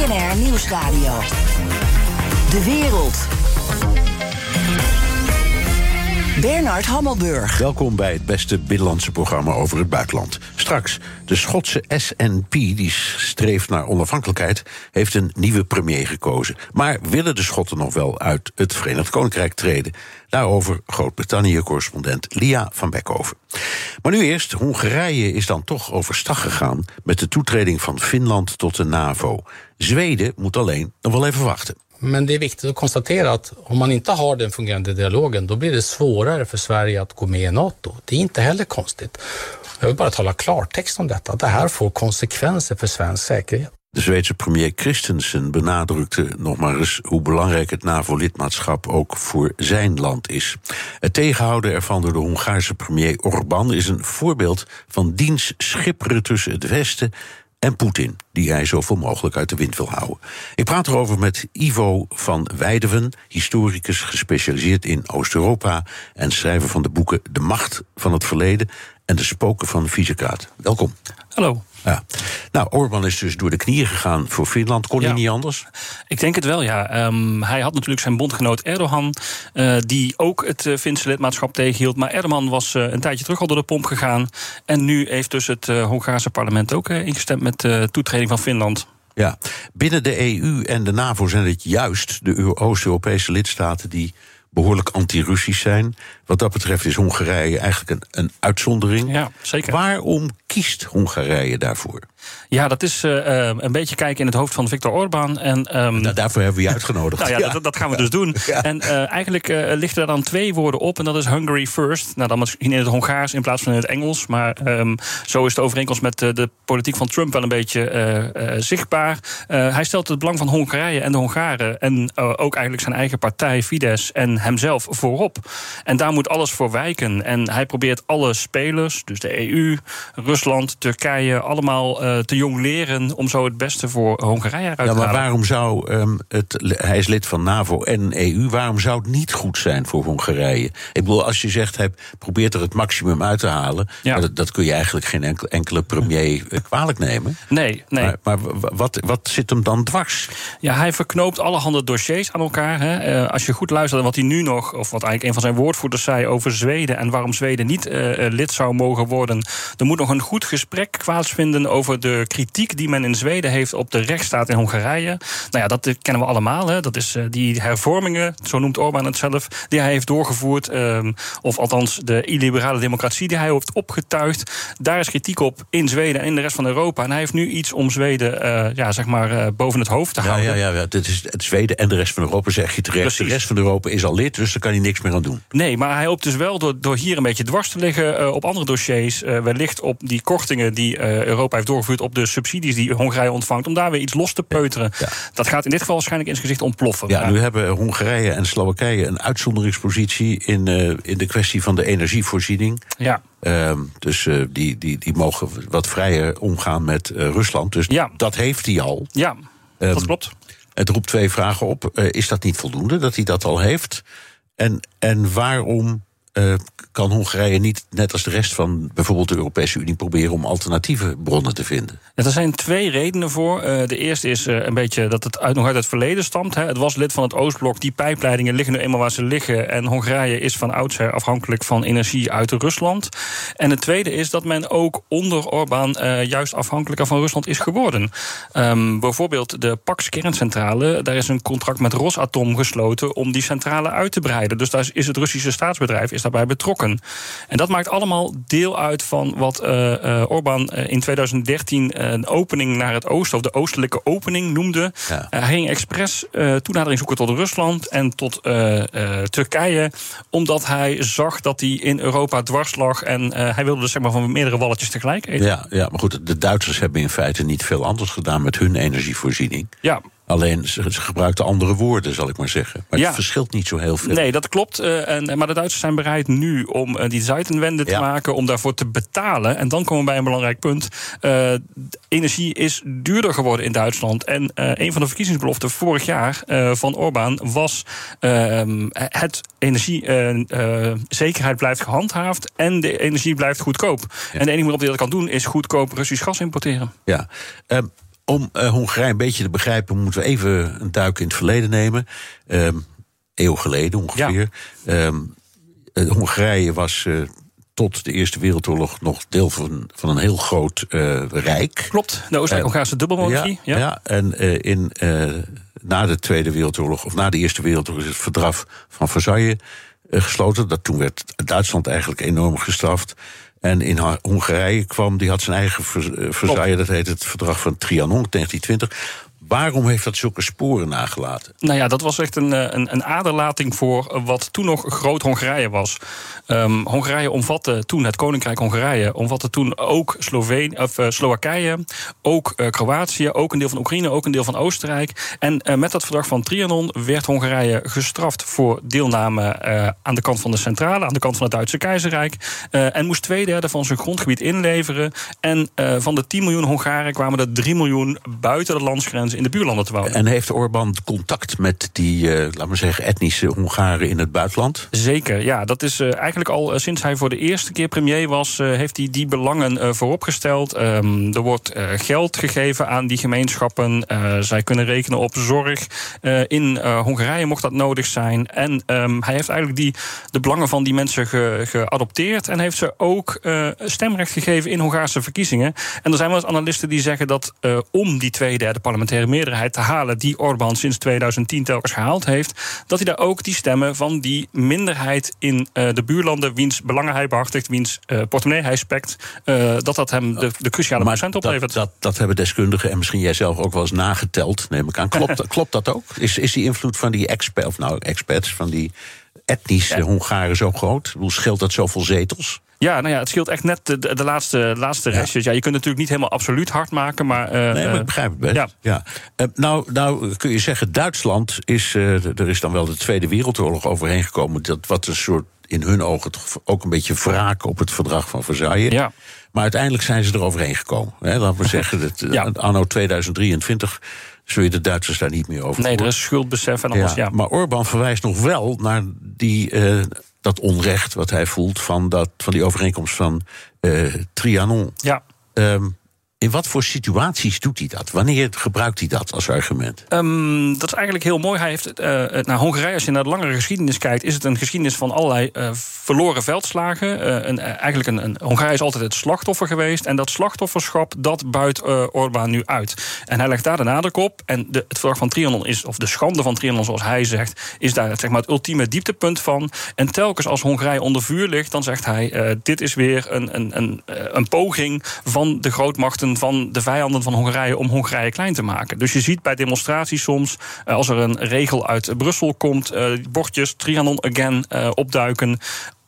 BNR Nieuwsradio. De wereld. Bernard Hammelburg. Welkom bij het beste binnenlandse programma over het buitenland. Straks, de Schotse SNP, die streeft naar onafhankelijkheid, heeft een nieuwe premier gekozen. Maar willen de Schotten nog wel uit het Verenigd Koninkrijk treden? Daarover Groot-Brittannië-correspondent Lia van Beckhoven. Maar nu eerst, Hongarije is dan toch overstag gegaan met de toetreding van Finland tot de NAVO. Zweden moet alleen nog wel even wachten. Men det är viktigt att konstatera att om man inte har den fungerande dialogen då blir det svårare för Sverige att gå med i NATO. Det är inte heller konstigt. Jag vill bara tala klartext om detta. Det här får konsekvenser för svensk säkerhet. De Zweedse premier Christensen benadrukte nog maar eens hoe belangrijk het NAVO-lidmaatschap ook voor zijn land is. Het tegenhouden ervan door de Hongaarse premier Orbán is een voorbeeld van diens schipperen tussen het Westen en Poetin, die hij zoveel mogelijk uit de wind wil houden. Ik praat erover met Ivo van Weideven, historicus gespecialiseerd in Oost-Europa en schrijver van de boeken De Macht van het Verleden en De Spoken van Visegrad. Welkom. Hallo. Ja. Nou, Orbán is dus door de knieën gegaan voor Finland. Kon hij niet anders? Ik denk het wel, ja. Um, hij had natuurlijk zijn bondgenoot Erdogan, uh, die ook het uh, Finse lidmaatschap tegenhield. Maar Erdogan was uh, een tijdje terug al door de pomp gegaan. En nu heeft dus het Hongaarse parlement ook ingestemd met de toetreding van Finland. Ja, binnen de EU en de NAVO zijn het juist de Oost-Europese lidstaten die behoorlijk anti-Russisch zijn. Wat dat betreft is Hongarije eigenlijk een, een uitzondering. Ja, zeker. Waarom kiest Hongarije daarvoor? Ja, dat is uh, een beetje kijken in het hoofd van Viktor Orbán. En, um, nou, daarvoor hebben we je uitgenodigd. nou ja, ja. Dat, dat, gaan we dus doen. Ja. En uh, eigenlijk uh, ligt er dan twee woorden op. En dat is Hungary first. Nou, dan misschien in het Hongaars in plaats van in het Engels. Maar um, zo is de overeenkomst met de politiek van Trump wel een beetje zichtbaar. hij stelt het belang van Hongarije en de Hongaren. En ook eigenlijk zijn eigen partij, Fidesz, en hemzelf voorop. En daar moet alles voor wijken. En hij probeert alle spelers, dus de EU, Rusland, Turkije, allemaal uh, te jong leren om zo het beste voor Hongarije uit te halen. Ja, maar waarom zou um, het, hij is lid van NAVO en EU, waarom zou het niet goed zijn voor Hongarije? Ik bedoel, als je zegt, hij probeert er het maximum uit te halen, ja. dat, dat, kun je eigenlijk geen enkele, enkele premier kwalijk nemen. Nee, nee. Maar, maar wat, wat zit hem dan dwars? Ja, hij verknoopt allerhande dossiers aan elkaar. Hè. Uh, als je goed luistert naar wat hij nu nog, of wat eigenlijk een van zijn woordvoerders zei over Zweden en waarom Zweden niet uh, lid zou mogen worden. Er moet nog een goed gesprek plaatsvinden over de kritiek die men in Zweden heeft op de rechtsstaat in Hongarije. Nou ja, dat kennen we allemaal. Hè. Dat is uh, die hervormingen, zo noemt Orbán het zelf, die hij heeft doorgevoerd. Um, of althans de illiberale democratie die hij heeft opgetuigd. Daar is kritiek op in Zweden en in de rest van Europa. En hij heeft nu iets om Zweden uh, ja, zeg maar, uh, boven het hoofd te ja, houden. Ja, ja, ja. Dit is het Zweden en de rest van Europa, zeg je terecht. Precies. De rest van Europa is al lid, dus daar kan hij niks meer aan doen. Nee, maar hij hoopt dus wel door, door hier een beetje dwars te liggen uh, op andere dossiers. Wellicht op die kortingen die Europa heeft doorgevoerd op de subsidies die Hongarije ontvangt. Om daar weer iets los te peuteren. Ja. Dat gaat in dit geval waarschijnlijk in zijn gezicht ontploffen. Ja, nu hebben Hongarije en Slowakije een uitzonderingspositie in, in de kwestie van de energievoorziening. Ja. Um, dus uh, die, die, die mogen wat vrijer omgaan met uh, Rusland. Dus ja. dat heeft hij al. Ja, um, dat klopt. Het roept twee vragen op. Is dat niet voldoende dat hij dat al heeft? En, en waarom uh, kan Hongarije niet, net als de rest van bijvoorbeeld de Europese Unie, proberen om alternatieve bronnen te vinden? Ja, er zijn twee redenen voor. Uh, de eerste is uh, een beetje dat het uit, nog uit het verleden stamt. Hè. Het was lid van het Oostblok. Die pijpleidingen liggen nu eenmaal waar ze liggen. En Hongarije is van oudsher afhankelijk van energie uit Rusland. En het tweede is dat men ook onder Orbán juist afhankelijker van Rusland is geworden. Um, bijvoorbeeld de Pax kerncentrale. Daar is een contract met Rosatom gesloten om die centrale uit te breiden. Dus daar is het Russische staatsbedrijf is daarbij betrokken. En dat maakt allemaal deel uit van wat uh, uh, Orbán uh, in 2013 een opening naar het oosten, of de oostelijke opening noemde. Ja. hij ging expres toenadering zoeken tot Rusland en tot Turkije, omdat hij zag dat hij in Europa dwars lag en hij wilde dus zeg maar van meerdere walletjes tegelijk eten. Ja, ja, maar goed, de Duitsers hebben in feite niet veel anders gedaan met hun energievoorziening. Ja. Alleen ze, ze gebruikten andere woorden, zal ik maar zeggen. Maar Ja. het verschilt niet zo heel veel. Nee, dat klopt. eh, en, maar de Duitsers zijn bereid nu om eh, die Zeitenwende te Ja. maken, om daarvoor te betalen. En dan komen we bij een belangrijk punt. Eh, energie is duurder geworden in Duitsland. En een van de verkiezingsbeloften vorig jaar van Orbán was ehm, het energiezekerheid blijft gehandhaafd en de energie blijft goedkoop. En de enige manier op die dat kan doen is goedkoop Russisch gas importeren. Ja. Ehm, om eh, Hongarije een beetje te begrijpen, moeten we even een duik in het verleden nemen. Ehm eeuw geleden ongeveer. Ehm, eh, Hongarije was eh, tot de Eerste Wereldoorlog nog deel van, van een heel groot rijk. Klopt, de Oostenrijk-Hongaarse dubbelmonarchie. Ja, ja. en in, na de Tweede Wereldoorlog, of na de Eerste Wereldoorlog, is het verdrag van Versailles gesloten. Dat toen werd Duitsland eigenlijk enorm gestraft. En in Hongarije kwam, die had zijn eigen Vers- eh, dat heet het verdrag van Trianon 1920. Waarom heeft dat zulke sporen nagelaten? Nou ja, dat was echt een, eh, een, een aderlating voor wat toen nog groot Hongarije was. Ehm, Hongarije omvatte toen, het Koninkrijk Hongarije, omvatte toen ook Slovenië, of, eh, Slowakije, ook eh, Kroatië, ook een deel van Oekraïne, ook een deel van Oostenrijk. En met dat verdrag van Trianon werd Hongarije gestraft voor deelname aan de kant van de centrale, aan de kant van het Duitse keizerrijk. en moest twee derde van zijn grondgebied inleveren. En van de 10 miljoen Hongaren kwamen er 3 miljoen buiten de landsgrenzen in de buurlanden te wonen. En heeft Orbán contact met die, eh laten we zeggen, etnische Hongaren in het buitenland? Zeker, ja. Dat is eh, eigenlijk al eh, sinds hij voor de eerste keer premier was, heeft hij die belangen vooropgesteld. Ehm, er wordt geld gegeven aan die gemeenschappen. Zij kunnen rekenen op zorg. In Hongarije mocht dat nodig zijn. En ehm, hij heeft eigenlijk die, de belangen van die mensen ge- geadopteerd. En heeft ze ook stemrecht gegeven in Hongaarse verkiezingen. En er zijn wel eens analisten die zeggen dat om die tweederde parlementaire meerderheid te halen, die Orbán sinds 2010 telkens gehaald heeft, dat hij daar ook die stemmen van die minderheid in eh, de buurlanden, wiens belangen hij behartigt, wiens eh, portemonnee hij spekt, eh, dat dat hem de, de cruciale procent dat, oplevert. dat, dat hebben deskundigen en misschien jij zelf ook wel eens nageteld, neem ik aan. Klopt, dat- klopt dat ook? Is, is die invloed van die experts, of nou experts, van die etnische Hongaren zo groot? Bedoel, scheelt dat zoveel zetels? Ja, nou ja, het scheelt echt net de, laatste, laatste restjes. Ja, je kunt natuurlijk niet helemaal absoluut hard maken, maar... eh, Nee, maar eh, ik begrijp het best. ja. Ja. Eh, nou, nou kun je zeggen, Duitsland is. eh, er is dan wel de Tweede Wereldoorlog overheen gekomen. Dat wat een soort, in hun ogen, toch ook een beetje wraak op het verdrag van Versailles. Ja. Maar uiteindelijk zijn ze er overheen gekomen. Hè, laten we zeggen, dat, eh, Ja. anno 2023 zul je de Duitsers daar niet meer over nee, er is schuldbesef en alles, ja. Maar Orbán verwijst nog wel naar die, eh, dat onrecht wat hij voelt van, dat, van die overeenkomst van eh, Trianon. ja. Ehm, in wat voor situaties doet hij dat? Wanneer gebruikt hij dat als argument? Ehm, dat is eigenlijk heel mooi. Hij heeft eh, het naar Hongarije, als je naar de langere geschiedenis kijkt, is het een geschiedenis van allerlei eh, verloren veldslagen. Eh, een, eh, eigenlijk een, een, Hongarije is altijd het slachtoffer geweest. En dat slachtofferschap, dat buit eh Orbán nu uit. En hij legt daar de nadruk op. En de, het verdrag van Trianon is, of de schande van Trianon, zoals hij zegt, is daar zeg maar, het ultieme dieptepunt van. En telkens als Hongarije onder vuur ligt, dan zegt hij: eh, dit is weer een, een, een, eh, een poging van de grootmachten, van de vijanden van Hongarije, om Hongarije klein te maken. Dus je ziet bij demonstraties soms, eh, als er een regel uit Brussel komt, eh, bordjes Trianon again eh, opduiken.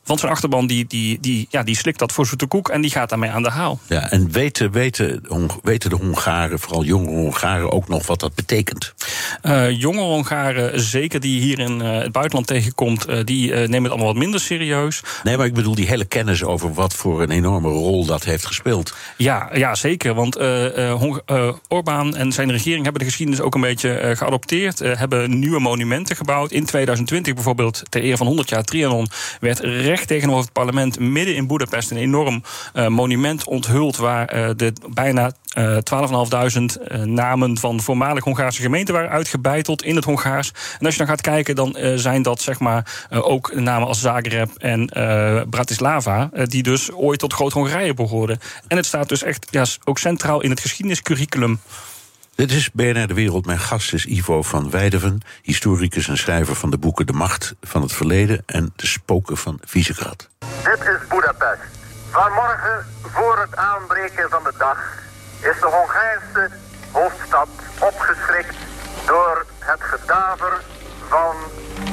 Want zijn achterban die, die, die, ja, die slikt dat voor zoete koek en die gaat daarmee aan de haal. Ja, en weten, weten, weten de Hongaren, vooral jonge Hongaren, ook nog wat dat betekent? Eh jonge Hongaren, zeker die hier in eh, het buitenland tegenkomt, eh, die nemen het allemaal wat minder serieus. Nee, maar ik bedoel die hele kennis over wat voor een enorme rol dat heeft gespeeld. Ja, ja zeker. Want eh, Orbán en zijn regering hebben de geschiedenis ook een beetje geadopteerd. hebben nieuwe monumenten gebouwd. In 2020 bijvoorbeeld, ter ere van 100 jaar Trianon, werd recht tegenover het parlement midden in Boedapest een enorm eh, monument onthuld. Waar eh, de bijna eh 12.500 eh, namen van voormalig Hongaarse gemeenten waren uitgebeiteld in het Hongaars. En als je dan gaat kijken, dan zijn dat zeg maar ook namen als Zagreb en Bratislava, die dus ooit tot Groot-Hongarije behoorden. En het staat dus echt ja, ook centraal in het geschiedeniscurriculum. Dit is BNR De Wereld. Mijn gast is Ivo van Weideven, historicus en schrijver van de boeken De Macht van het Verleden en De Spoken van Visegrad. Dit is Budapest. Vanmorgen, voor het aanbreken van de dag, is de Hongaarse hoofdstad opgeschrikt door het gedaver van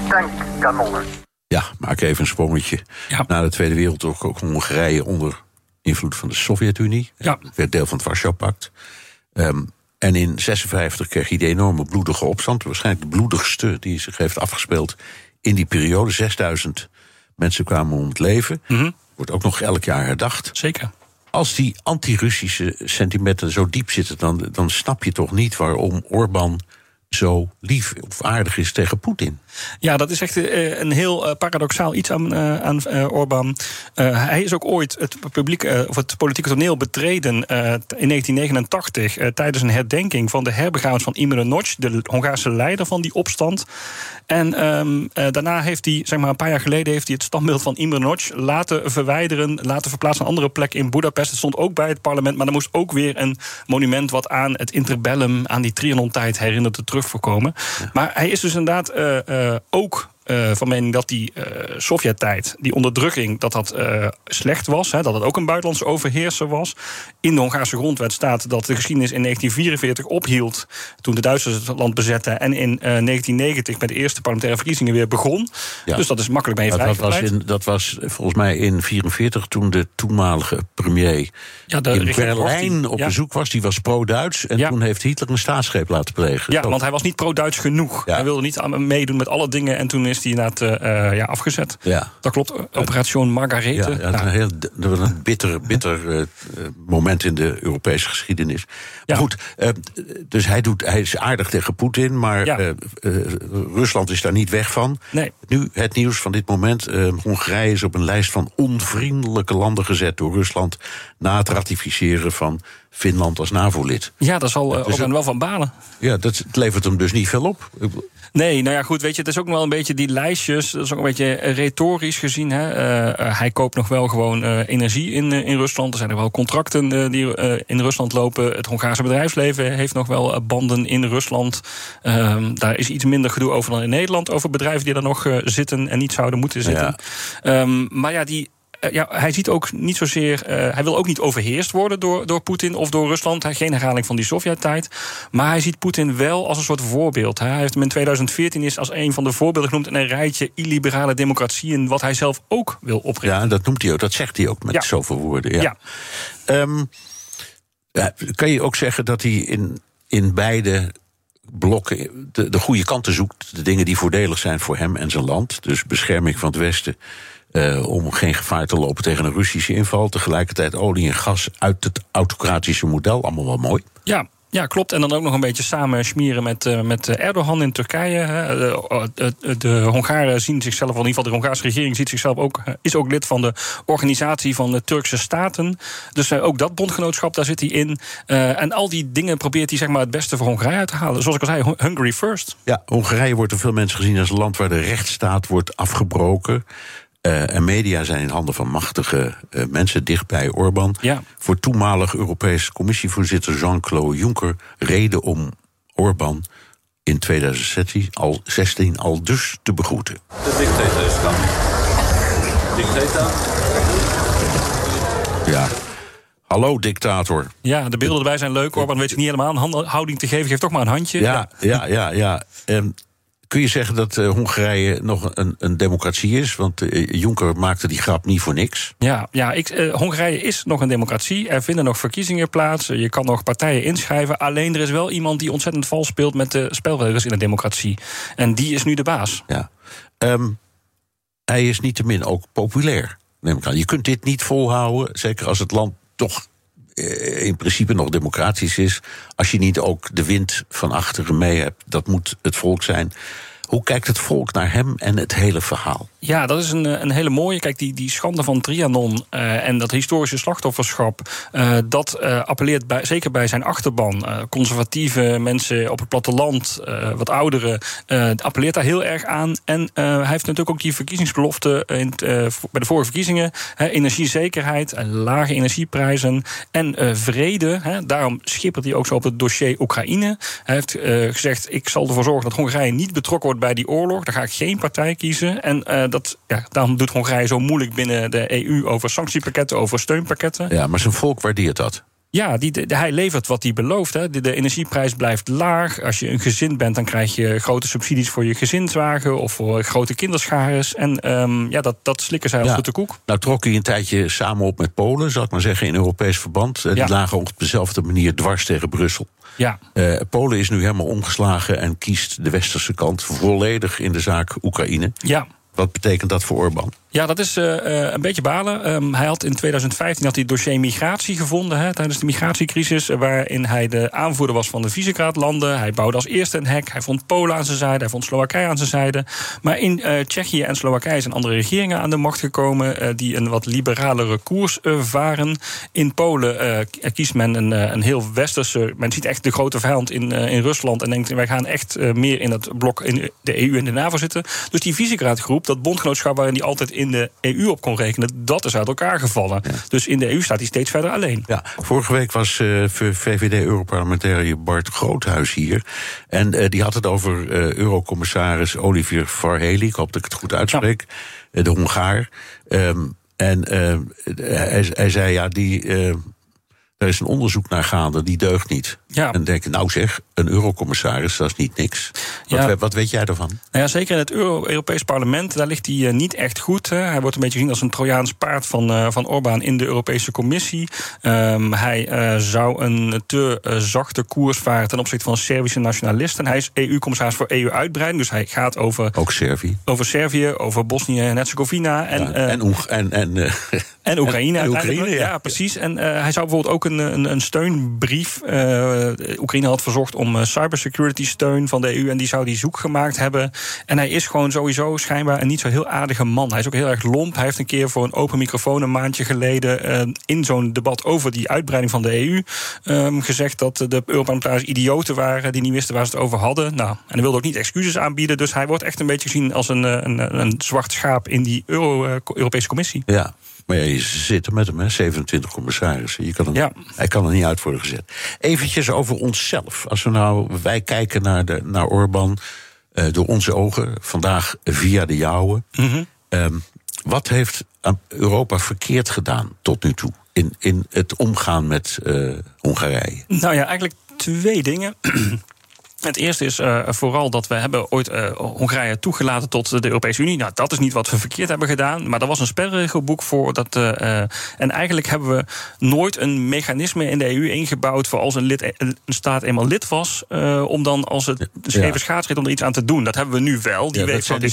tankkanonnen. Ja, maak even een sprongetje. Ja. Na de Tweede Wereldoorlog ook Hongarije onder invloed van de Sovjet-Unie. Ja. Werd deel van het Warschau-pact. Ehm, En in 56 kreeg hij de enorme bloedige opstand. Waarschijnlijk de bloedigste die zich heeft afgespeeld in die periode. 6000 mensen kwamen om het leven. Wordt ook nog elk jaar herdacht. Zeker. Als die anti-Russische sentimenten zo diep zitten, dan, dan snap je toch niet waarom Orbán zo lief of aardig is tegen Poetin. Ja, dat is echt eh, een heel eh, paradoxaal iets aan, uh, aan Orbán. hij is ook ooit het, publiek, of het politieke toneel betreden in 1989 tijdens een herdenking van de herbegrafenis van Imre Nagy, de Hongaarse leider van die opstand. En ehm, daarna heeft hij, zeg maar een paar jaar geleden, heeft hij het standbeeld van Imre Nagy laten verwijderen, laten verplaatsen naar een andere plek in Budapest. Het stond ook bij het parlement, maar er moest ook weer een monument wat aan het interbellum, aan die Trianon-tijd herinnerde, terug voorkomen. Maar hij is dus inderdaad ook uh, van mening dat die uh, Sovjet-tijd, die onderdrukking, dat dat slecht was. Hè, dat het ook een buitenlandse overheerser was. In de Hongaarse grondwet staat dat de geschiedenis in 1944 ophield. toen de Duitsers het land bezetten. en in 1990 met de eerste parlementaire verkiezingen weer begon. Ja. Dus dat is makkelijk mee dat, was in, dat was volgens mij in 1944 toen de toenmalige premier ja, de in Berlijn op ja. bezoek was. Die was pro-Duits. En toen heeft Hitler een staatsgreep laten plegen. Ja, want hij was niet pro-Duits genoeg. Hij wilde niet meedoen met alle dingen. En toen is die inderdaad uh, ja, afgezet. Ja. Dat klopt. Operation Margarethe. Ja, ja, Een heel, dat was een bitter, bitter uh, moment in de Europese geschiedenis. Maar goed, uh, dus hij, doet, hij is aardig tegen Poetin, maar Rusland is daar niet weg van. Nee. Nu het nieuws van dit moment. Hongarije is op een lijst van onvriendelijke landen gezet door Rusland... na het ratificeren van Finland als NAVO-lid. Ja, dat zal uh, wel van balen. Ja, dat levert hem dus niet veel op. Nee, nou ja, goed, weet je, het is ook wel een beetje die lijstjes. Dat is ook een beetje retorisch gezien. Hè. Uh, hij koopt nog wel gewoon uh, energie in, in Rusland. Er zijn er wel contracten die in Rusland lopen. Het Hongaarse bedrijfsleven heeft nog wel banden in Rusland. Ehm, daar is iets minder gedoe over dan in Nederland. Over bedrijven die er nog zitten en niet zouden moeten zitten. Ja. Um, maar ja, die ja, hij ziet ook niet zozeer. Uh, hij wil ook niet overheerst worden door, door Poetin of door Rusland. Geen herhaling van die Sovjet-tijd. Maar hij ziet Poetin wel als een soort voorbeeld. Hij heeft hem in 2014 is als een van de voorbeelden genoemd in een rijtje illiberale democratieën. wat hij zelf ook wil oprichten. Ja, dat noemt hij ook. Dat zegt hij ook met ja. zoveel woorden. Ja. ja. Um, kan je ook zeggen dat hij in, in beide blokken de, de goede kanten zoekt. De dingen die voordelig zijn voor hem en zijn land. Dus bescherming van het Westen uh, om geen gevaar te lopen tegen een Russische inval. Tegelijkertijd olie en gas uit het autocratische model. Allemaal wel mooi. Ja, ja, klopt. En dan ook nog een beetje samen smeren met, uh, met Erdogan in Turkije. De, de, de, Hongaren zien zichzelf, in ieder geval de Hongaarse regering ziet zichzelf ook, is ook lid van de organisatie van de Turkse staten. Dus uh, ook dat bondgenootschap, daar zit hij in. Uh, en al die dingen probeert hij zeg maar, het beste voor Hongarije uit te halen. Zoals ik al zei, Hungary first. Ja, Hongarije wordt door veel mensen gezien als een land waar de rechtsstaat wordt afgebroken. Uh, en media zijn in handen van machtige uh, mensen dichtbij Orbán. Ja. Voor toenmalig Europese Commissievoorzitter Jean-Claude Juncker reden om Orbán in 2016 al, 16 al dus te begroeten. De dictator is dan. Dictator. Ja. Hallo, dictator. Ja, de beelden erbij zijn leuk. Orbán weet zich niet helemaal een houding te geven. Geeft toch maar een handje. Ja, ja, ja. ja. Um, Kun je zeggen dat uh, Hongarije nog een, een, democratie is? Want uh, Juncker maakte die grap niet voor niks. Ja, ja ik, uh, Hongarije is nog een democratie. Er vinden nog verkiezingen plaats. Je kan nog partijen inschrijven. Alleen er is wel iemand die ontzettend vals speelt met de spelregels in een democratie. En die is nu de baas. Ja. Um, hij is niettemin ook populair. Neem ik aan. Je kunt dit niet volhouden, zeker als het land toch in principe nog democratisch is. Als je niet ook de wind van achteren mee hebt, dat moet het volk zijn. Hoe kijkt het volk naar hem en het hele verhaal? Ja, dat is een, eh, een hele mooie. Kijk, die, die schande van Trianon uh, en dat historische slachtofferschap... Uh, dat appelleert bij, zeker bij zijn achterban. conservatieve mensen op het platteland, wat ouderen... appelleert daar heel erg aan. En hij heeft natuurlijk ook die verkiezingsbelofte... In bij de vorige verkiezingen. energiezekerheid, lage energieprijzen en vrede. daarom schippert hij ook zo op het dossier Oekraïne. Hij heeft gezegd, ik zal ervoor zorgen dat Hongarije niet betrokken wordt bij die oorlog. Daar ga ik geen partij kiezen. En dat, ja, daarom doet Hongarije zo moeilijk binnen de EU over sanctiepakketten, over steunpakketten. Ja, maar zijn volk waardeert dat. Ja, die, de- hij levert wat hij belooft. Hè. De, de energieprijs blijft laag. Als je een gezin bent, dan krijg je grote subsidies voor je gezinswagen of voor grote kinderschares. En ehm, ja, dat, dat slikken zij als Ja. de koek. Nou trok hij een tijdje samen op met Polen, zal ik maar zeggen, in Europees verband. Eh, Ja. Die lagen op dezelfde manier dwars tegen Brussel. Ja. Eh, Polen is nu helemaal omgeslagen en kiest de westerse kant volledig in de zaak Oekraïne. Ja. Wat betekent dat voor Orbán? Ja, dat is eh, eh, een beetje balen. Ehm, hij had in 2015 had hij het dossier migratie gevonden hè, tijdens de migratiecrisis, waarin hij de aanvoerder was van de Visegrad-landen. Hij bouwde als eerste een hek. Hij vond Polen aan zijn zijde, hij vond Slowakije aan zijn zijde. Maar in eh, Tsjechië en Slowakije zijn andere regeringen aan de macht gekomen die een wat liberalere koers varen. In Polen kiest men een, een heel westerse. Men ziet echt de grote vijand in, in Rusland en denkt wij gaan echt meer in het blok in de EU en de NAVO zitten. Dus die Visegrad-groep, dat bondgenootschap waarin hij altijd in de EU op kon rekenen, dat is uit elkaar gevallen. Dus in de EU staat hij steeds verder alleen. Ja, vorige week was eh, VVD-Europarlementariër Bart Groothuis hier. En eh, die had het over eh, Eurocommissaris Olivier Varhely. Ik hoop dat ik het goed uitspreek. de Hongaar. Ehm, en eh, hij, hij zei, ja, die, er is een onderzoek naar gaande, die deugt niet. Ja. En denk ik, nou zeg, een Eurocommissaris, dat is niet niks. Wat, Ja. wat weet jij daarvan? Nou ja, zeker in het Euro Europees Parlement, daar ligt hij eh, niet echt goed. hè. Hij wordt een beetje gezien als een Trojaans paard van, eh, van Orbán in de Europese Commissie. Ehm, hij eh, zou een te zachte koers varen ten opzichte van Servische nationalisten. Hij is EU-commissaris voor EU-uitbreiding, dus hij gaat over, Ook Servië. over Servië, over Bosnië en Herzegovina. En, Ja, en, Oeg- en, en, En Oekraïne. En. Oekraïne, ja. ja. precies. En hij zou bijvoorbeeld ook een, een, een steunbrief. Eh, Oekraïne had verzocht om eh, cybersecurity steun van de EU. En die zou die zoek gemaakt hebben. En hij is gewoon sowieso schijnbaar een niet zo heel aardige man. Hij is ook heel erg lomp. Hij heeft een keer voor een open microfoon een maandje geleden. eh, in zo'n debat over die uitbreiding van de EU. ehm, gezegd dat de Europarlementariërs idioten waren. die niet wisten waar ze het over hadden. Nou, en hij wilde ook niet excuses aanbieden. Dus hij wordt echt een beetje gezien als een, een, een zwart schaap in die Euro, Europese Commissie. Ja, maar ja, je zit er met hem, hè, 27 commissarissen. Je kan hem, Ja. Hij kan er niet uit worden gezet. Eventjes over onszelf. Als we nou, wij kijken naar, de, naar Orbán eh, door onze ogen, vandaag via de jouwe. Ehm, wat heeft Europa verkeerd gedaan tot nu toe in, in het omgaan met eh, Hongarije? Nou ja, eigenlijk twee dingen. Het eerste is eh, vooral dat we hebben ooit eh, Hongarije toegelaten tot de Europese Unie. Nou, dat is niet wat we verkeerd hebben gedaan. Maar er was een spelregelboek voor. Dat, eh, en eigenlijk hebben we nooit een mechanisme in de EU ingebouwd... voor als een, lid, een staat eenmaal lid was... om dan als het schreven Ja. schaatsrit om er iets aan te doen. Dat hebben we nu wel. Die Ja, dat zijn is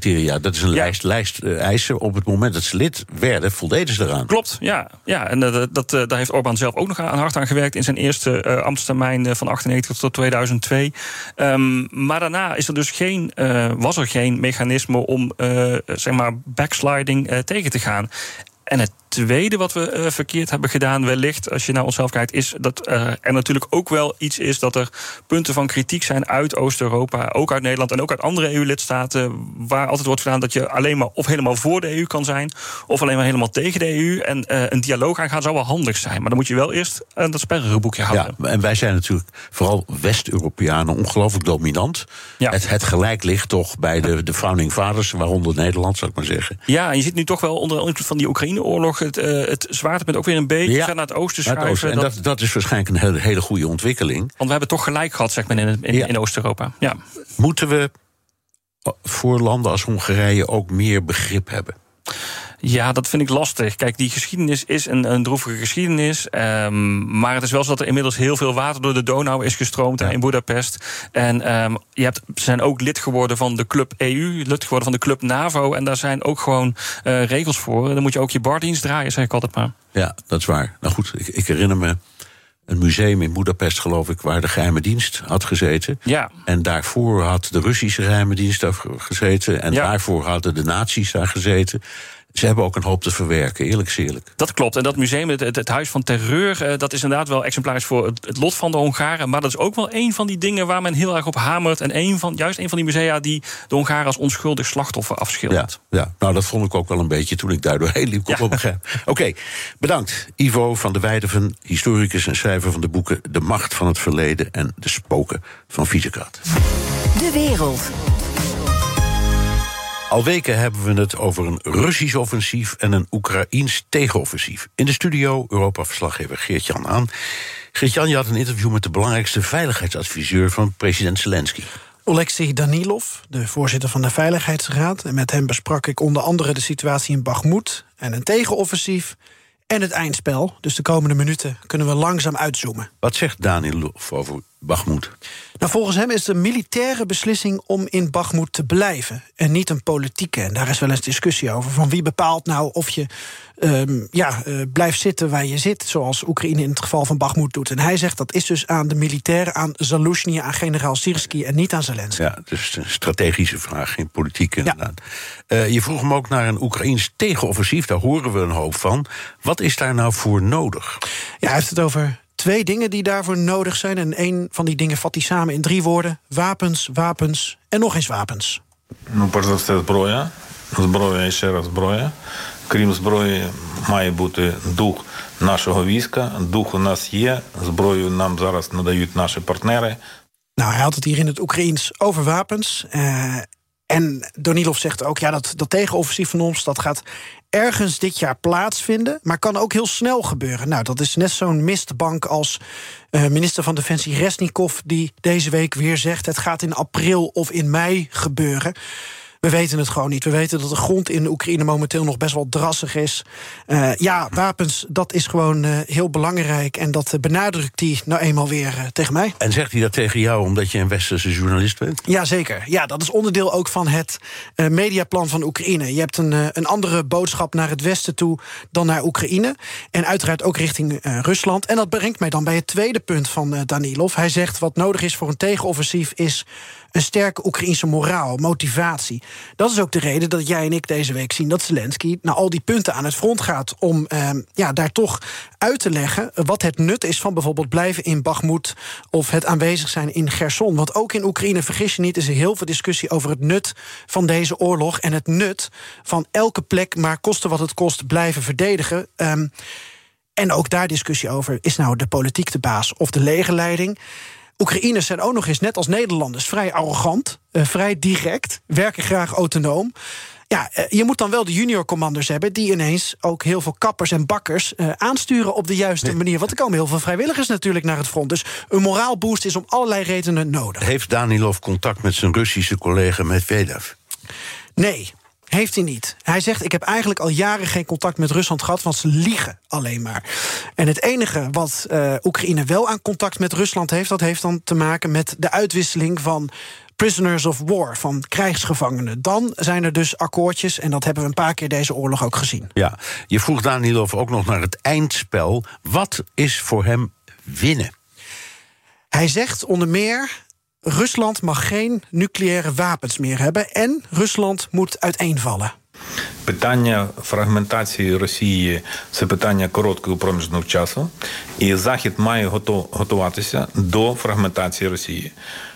die. Dat is een Ja. lijst, lijst eisen. Op het moment dat ze lid werden, voldeden ze eraan. Klopt, ja. ja en dat, daar heeft Orbán zelf ook nog aan, hard aan gewerkt in zijn eerste ambtstermijn van 98 tot 2002. Ehm, maar daarna is er dus geen, eh, was er geen mechanisme om eh, zeg maar backsliding eh, tegen te gaan. En het tweede wat we eh, verkeerd hebben gedaan, wellicht, als je naar onszelf kijkt, is dat er natuurlijk ook wel iets is dat er punten van kritiek zijn uit Oost-Europa, ook uit Nederland en ook uit andere EU-lidstaten, waar altijd wordt gedaan dat je alleen maar of helemaal voor de EU kan zijn, of alleen maar helemaal tegen de EU. En eh, een dialoog aangaan zou wel handig zijn, maar dan moet je wel eerst eh, dat spelregelboekje houden. Ja, en wij zijn natuurlijk vooral West-Europeanen ongelooflijk dominant. Ja. Het, het gelijk ligt toch bij de, de founding fathers, waaronder Nederland, zou ik maar zeggen. Ja, en je ziet nu toch wel onder invloed van die Oekraïne-oorlog het, eh, het zwaartepunt ook weer een beetje Ja. naar het oosten schuiven. En dat- dat, dat is waarschijnlijk een hele, hele goede ontwikkeling. want we hebben toch gelijk gehad, zeg maar, in, in, Ja. in Oost-Europa. Ja. Moeten we voor landen als Hongarije ook meer begrip hebben? Ja, dat vind ik lastig. Kijk, die geschiedenis is een, een droevige geschiedenis. ehm, maar het is wel zo dat er inmiddels heel veel water door de Donau is gestroomd in Budapest. En ehm, je hebt, ze zijn ook lid geworden van de club EU, lid geworden van de club NAVO. En daar zijn ook gewoon eh, regels voor. Dan moet je ook je bardienst draaien, zeg ik altijd maar. Ja, dat is waar. Nou goed, ik, ik herinner me een museum in Budapest, geloof ik, waar de geheime dienst had gezeten. Ja. En daarvoor had de Russische geheime dienst daar gezeten. En Ja. daarvoor hadden de nazi's daar gezeten. Ze hebben ook een hoop te verwerken, eerlijk is eerlijk. Dat klopt. En dat museum, het, het, het Huis van Terreur, eh, dat is inderdaad wel exemplarisch voor het, het lot van de Hongaren. Maar dat is ook wel een van die dingen waar men heel erg op hamert. En een van, juist een van die musea die de Hongaren als onschuldig slachtoffer Ja, afschildert. ja, nou dat vond ik ook wel een beetje toen ik daar doorheen liep. begrijpen. Oké, bedankt. Ivo van de Weijden, historicus en schrijver van de boeken De Macht van het Verleden en De Spoken van Visegrad. De wereld. Al weken hebben we het over een Russisch offensief en een Oekraïns tegenoffensief. In de studio Europa-verslaggever Geert-Jan aan. Geert-Jan, je had een interview met de belangrijkste veiligheidsadviseur van president Zelensky. Oleksiy Danilov, de voorzitter van de Veiligheidsraad. En met hem besprak ik onder andere de situatie in Bakhmut en een tegenoffensief en het eindspel. Dus de komende minuten kunnen we langzaam uitzoomen. Wat zegt Danilov over Bakhmut? Nou, volgens hem is het een militaire beslissing om in Bakhmut te blijven. En niet een politieke. En daar is wel eens discussie over. Van wie bepaalt nou of je um, ja, uh, blijft zitten waar je zit. Zoals Oekraïne in het geval van Bakhmut doet. En hij zegt dat is dus aan de militairen, aan Zaluzhny, aan generaal Sirski en niet aan Zelensky. Ja, dus een strategische vraag, geen politieke inderdaad. Ja. Uh, je vroeg hem ook naar een Oekraïns tegenoffensief. Daar horen we een hoop van. Wat is daar nou voor nodig? Ja, hij heeft het over twee dingen die daarvoor nodig zijn. En een van die dingen vat hij samen in drie woorden: wapens, wapens en nog eens wapens. Ну, перш за все, зброя. Зброя і ще раз зброя. Крім зброї, має бути дух нашого війська. Дух у нас є. Зброю нам зараз надають наші партнери. Nou, hij had het hier in het Oekraïens over wapens. Uh, en Donilov zegt ook, ja, dat, dat tegenoffensief van ons... dat gaat ergens dit jaar plaatsvinden, maar kan ook heel snel gebeuren. Nou, dat is net zo'n mistbank als uh, minister van Defensie Resnikov... die deze week weer zegt, het gaat in april of in mei gebeuren. We weten het gewoon niet. We weten dat de grond in Oekraïne momenteel nog best wel drassig is. Uh, ja, wapens, dat is gewoon uh, heel belangrijk. En dat benadrukt hij nou eenmaal weer uh, tegen mij. En zegt hij dat tegen jou omdat je een westerse journalist bent? Jazeker. Ja, dat is onderdeel ook van het mediaplan van Oekraïne. Je hebt een, een andere boodschap naar het westen toe dan naar Oekraïne. En uiteraard ook richting Rusland. En dat brengt mij dan bij het tweede punt van Danilov. Hij zegt wat nodig is voor een tegenoffensief is een sterke Oekraïnse moraal, motivatie. Dat is ook de reden dat jij en ik deze week zien dat Zelensky naar al die punten aan het front gaat om eh, ja, daar toch uit te leggen wat het nut is van bijvoorbeeld blijven in Bakhmut of het aanwezig zijn in Gerson. Want ook in Oekraïne, vergis je niet, is er heel veel discussie over het nut van deze oorlog en het nut van elke plek, maar kosten wat het kost, blijven verdedigen. Um, en ook daar discussie over: is nou de politiek de baas of de legerleiding? Oekraïners zijn ook nog eens, net als Nederlanders, vrij arrogant, uh, vrij direct, werken graag autonoom. Ja, uh, je moet dan wel de junior commanders hebben die ineens ook heel veel kappers en bakkers uh, aansturen op de juiste nee. manier. Want er komen heel veel vrijwilligers natuurlijk naar het front. Dus een moraalboost is om allerlei redenen nodig. Heeft Danilov contact met zijn Russische collega Medvedev? Nee, heeft hij niet. Hij zegt: Ik heb eigenlijk al jaren geen contact met Rusland gehad, want ze liegen alleen maar. En het enige wat uh, Oekraïne wel aan contact met Rusland heeft, dat heeft dan te maken met de uitwisseling van prisoners of war, van krijgsgevangenen. Dan zijn er dus akkoordjes, en dat hebben we een paar keer deze oorlog ook gezien. Ja, je vroeg Danilov ook nog naar het eindspel. Wat is voor hem winnen? Hij zegt onder meer. Rusland mag geen nucleaire wapens meer hebben en Rusland moet uiteenvallen. Питання фрагментації Росії це питання короткого проміжного часу, і Захід має готуватися до фрагментації Росії.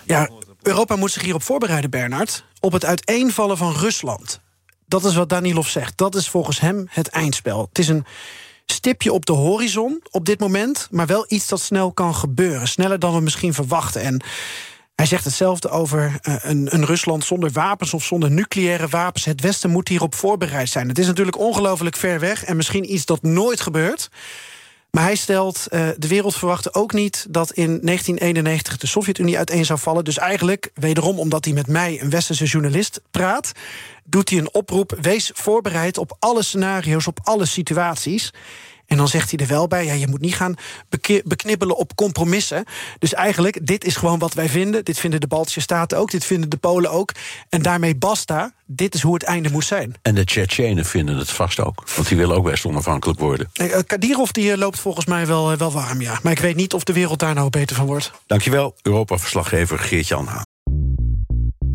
Ja, Europa moet zich hierop voorbereiden, Bernard, op het uiteenvallen van Rusland. Dat is wat Danilov zegt. Dat is volgens hem het eindspel. Het is een stipje op de horizon op dit moment, maar wel iets dat snel kan gebeuren. Sneller dan we misschien verwachten. En hij zegt hetzelfde over uh, een, een, Rusland zonder wapens of zonder nucleaire wapens. Het Westen moet hierop voorbereid zijn. Het is natuurlijk ongelooflijk ver weg en misschien iets dat nooit gebeurt. Maar hij stelt, uh, de wereld verwachtte ook niet dat in 1991 de Sovjet-Unie uiteen zou vallen. Dus eigenlijk, wederom omdat hij met mij, een westerse journalist, praat, doet hij een oproep: wees voorbereid op alle scenario's, op alle situaties. En dan zegt hij er wel bij: ja, je moet niet gaan beknibbelen op compromissen. Dus eigenlijk, dit is gewoon wat wij vinden. Dit vinden de Baltische Staten ook, dit vinden de Polen ook. En daarmee basta. Dit is hoe het einde moet zijn. En de Tsjetsjenen vinden het vast ook. Want die willen ook best onafhankelijk worden. Uh, Kadirov die loopt volgens mij wel, wel warm, ja. Maar ik weet niet of de wereld daar nou beter van wordt. Dankjewel, Europa-verslaggever Geert-Jan.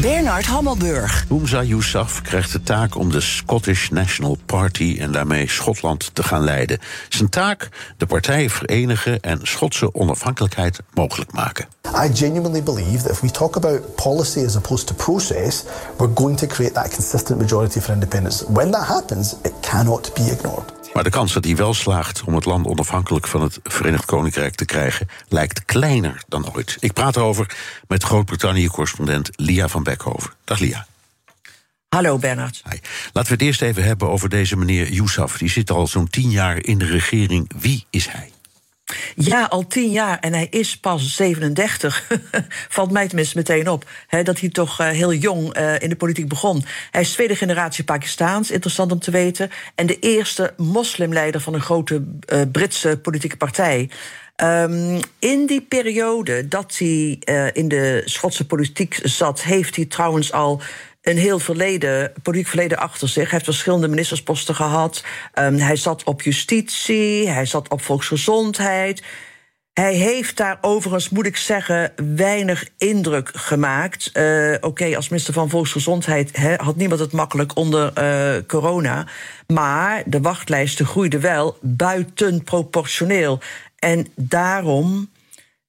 Bernard Hammelburg. Humza Yousaf krijgt de taak om de Scottish National Party en daarmee Schotland te gaan leiden. Zijn taak: de partij verenigen en Schotse onafhankelijkheid mogelijk maken. I genuinely believe that if we talk about policy as opposed to process, we're going to create that consistent majority for independence. When that happens, it cannot be ignored. Maar de kans dat hij wel slaagt om het land onafhankelijk van het Verenigd Koninkrijk te krijgen, lijkt kleiner dan ooit. Ik praat erover met Groot-Brittannië-correspondent Lia van Beckhoven. Dag Lia. Hallo Bernard. Hi. Laten we het eerst even hebben over deze meneer Yousaf. Die zit al zo'n tien jaar in de regering. Wie is hij? Ja, al tien jaar en hij is pas 37. Valt mij tenminste meteen op. Hè, dat hij toch uh, heel jong uh, in de politiek begon. Hij is tweede generatie Pakistaans, interessant om te weten. En de eerste moslimleider van een grote uh, Britse politieke partij. Um, in die periode dat hij in de Schotse politiek zat, heeft hij trouwens al een heel verleden, politiek verleden achter zich. Hij heeft verschillende ministersposten gehad. Um, hij zat op justitie, hij zat op volksgezondheid. Hij heeft daar overigens, moet ik zeggen, weinig indruk gemaakt. Uh, Oké, als minister van Volksgezondheid he, had niemand het makkelijk onder uh, corona. Maar de wachtlijsten groeiden wel buitenproportioneel. En daarom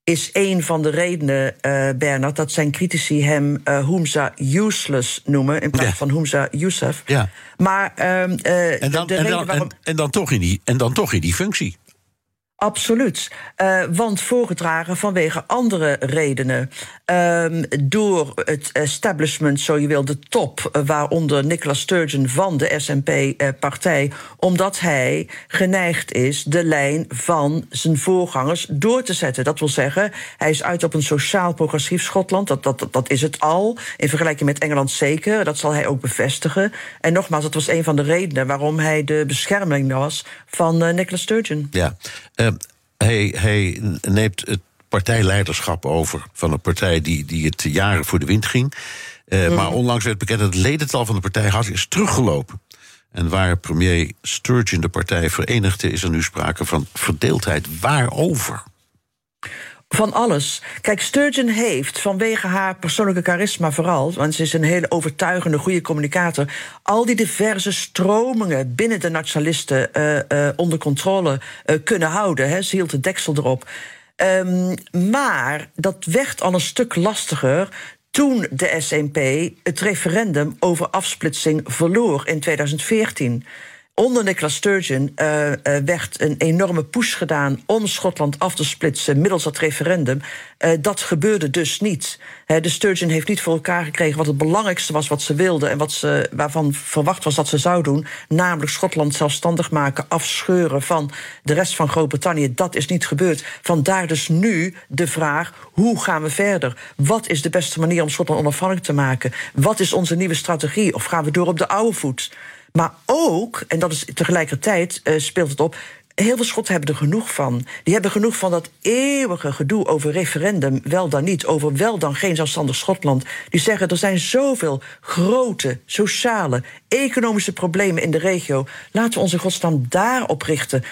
is een van de redenen, uh, Bernard, dat zijn critici hem uh, Humza useless noemen in plaats ja. van Humza Yousaf. Ja. Maar uh, en, dan, de en, reden dan, waarom... en, en, dan toch in die, en dan toch in die functie. Absoluut. Uh, want voorgedragen vanwege andere redenen. Um, door het establishment, zo je wil, de top, uh, waaronder Nicola Sturgeon van de SNP-partij, uh, omdat hij geneigd is de lijn van zijn voorgangers door te zetten. Dat wil zeggen, hij is uit op een sociaal-progressief Schotland. Dat, dat, dat is het al. In vergelijking met Engeland zeker. Dat zal hij ook bevestigen. En nogmaals, dat was een van de redenen waarom hij de bescherming was van Nicola Sturgeon. Ja. Hij, hij neemt het partijleiderschap over van een partij die, die het jaren voor de wind ging. Uh, mm. Maar onlangs werd bekend dat het ledental van de partij hard is teruggelopen. En waar premier Sturgeon de partij verenigde, is er nu sprake van verdeeldheid. Waarover? Van alles. Kijk, Sturgeon heeft vanwege haar persoonlijke charisma vooral, want ze is een hele overtuigende, goede communicator, al die diverse stromingen binnen de nationalisten uh, uh, onder controle uh, kunnen houden. Hè. Ze hield de deksel erop. Um, maar dat werd al een stuk lastiger toen de SNP het referendum over afsplitsing verloor in 2014. Onder Nicola Sturgeon uh, werd een enorme push gedaan om Schotland af te splitsen middels dat referendum. Uh, dat gebeurde dus niet. De Sturgeon heeft niet voor elkaar gekregen wat het belangrijkste was wat ze wilde en wat ze, waarvan verwacht was dat ze zou doen, namelijk Schotland zelfstandig maken, afscheuren van de rest van Groot-Brittannië. Dat is niet gebeurd. Vandaar dus nu de vraag: hoe gaan we verder? Wat is de beste manier om Schotland onafhankelijk te maken? Wat is onze nieuwe strategie? Of gaan we door op de oude voet? Maar ook, en dat is tegelijkertijd uh, speelt het op. Heel veel Schotten hebben er genoeg van. Die hebben genoeg van dat eeuwige gedoe over referendum, wel dan niet, over wel dan geen zelfstandig Schotland. Die zeggen er zijn zoveel grote sociale, economische problemen in de regio. Laten we onze godsnaam daarop richten.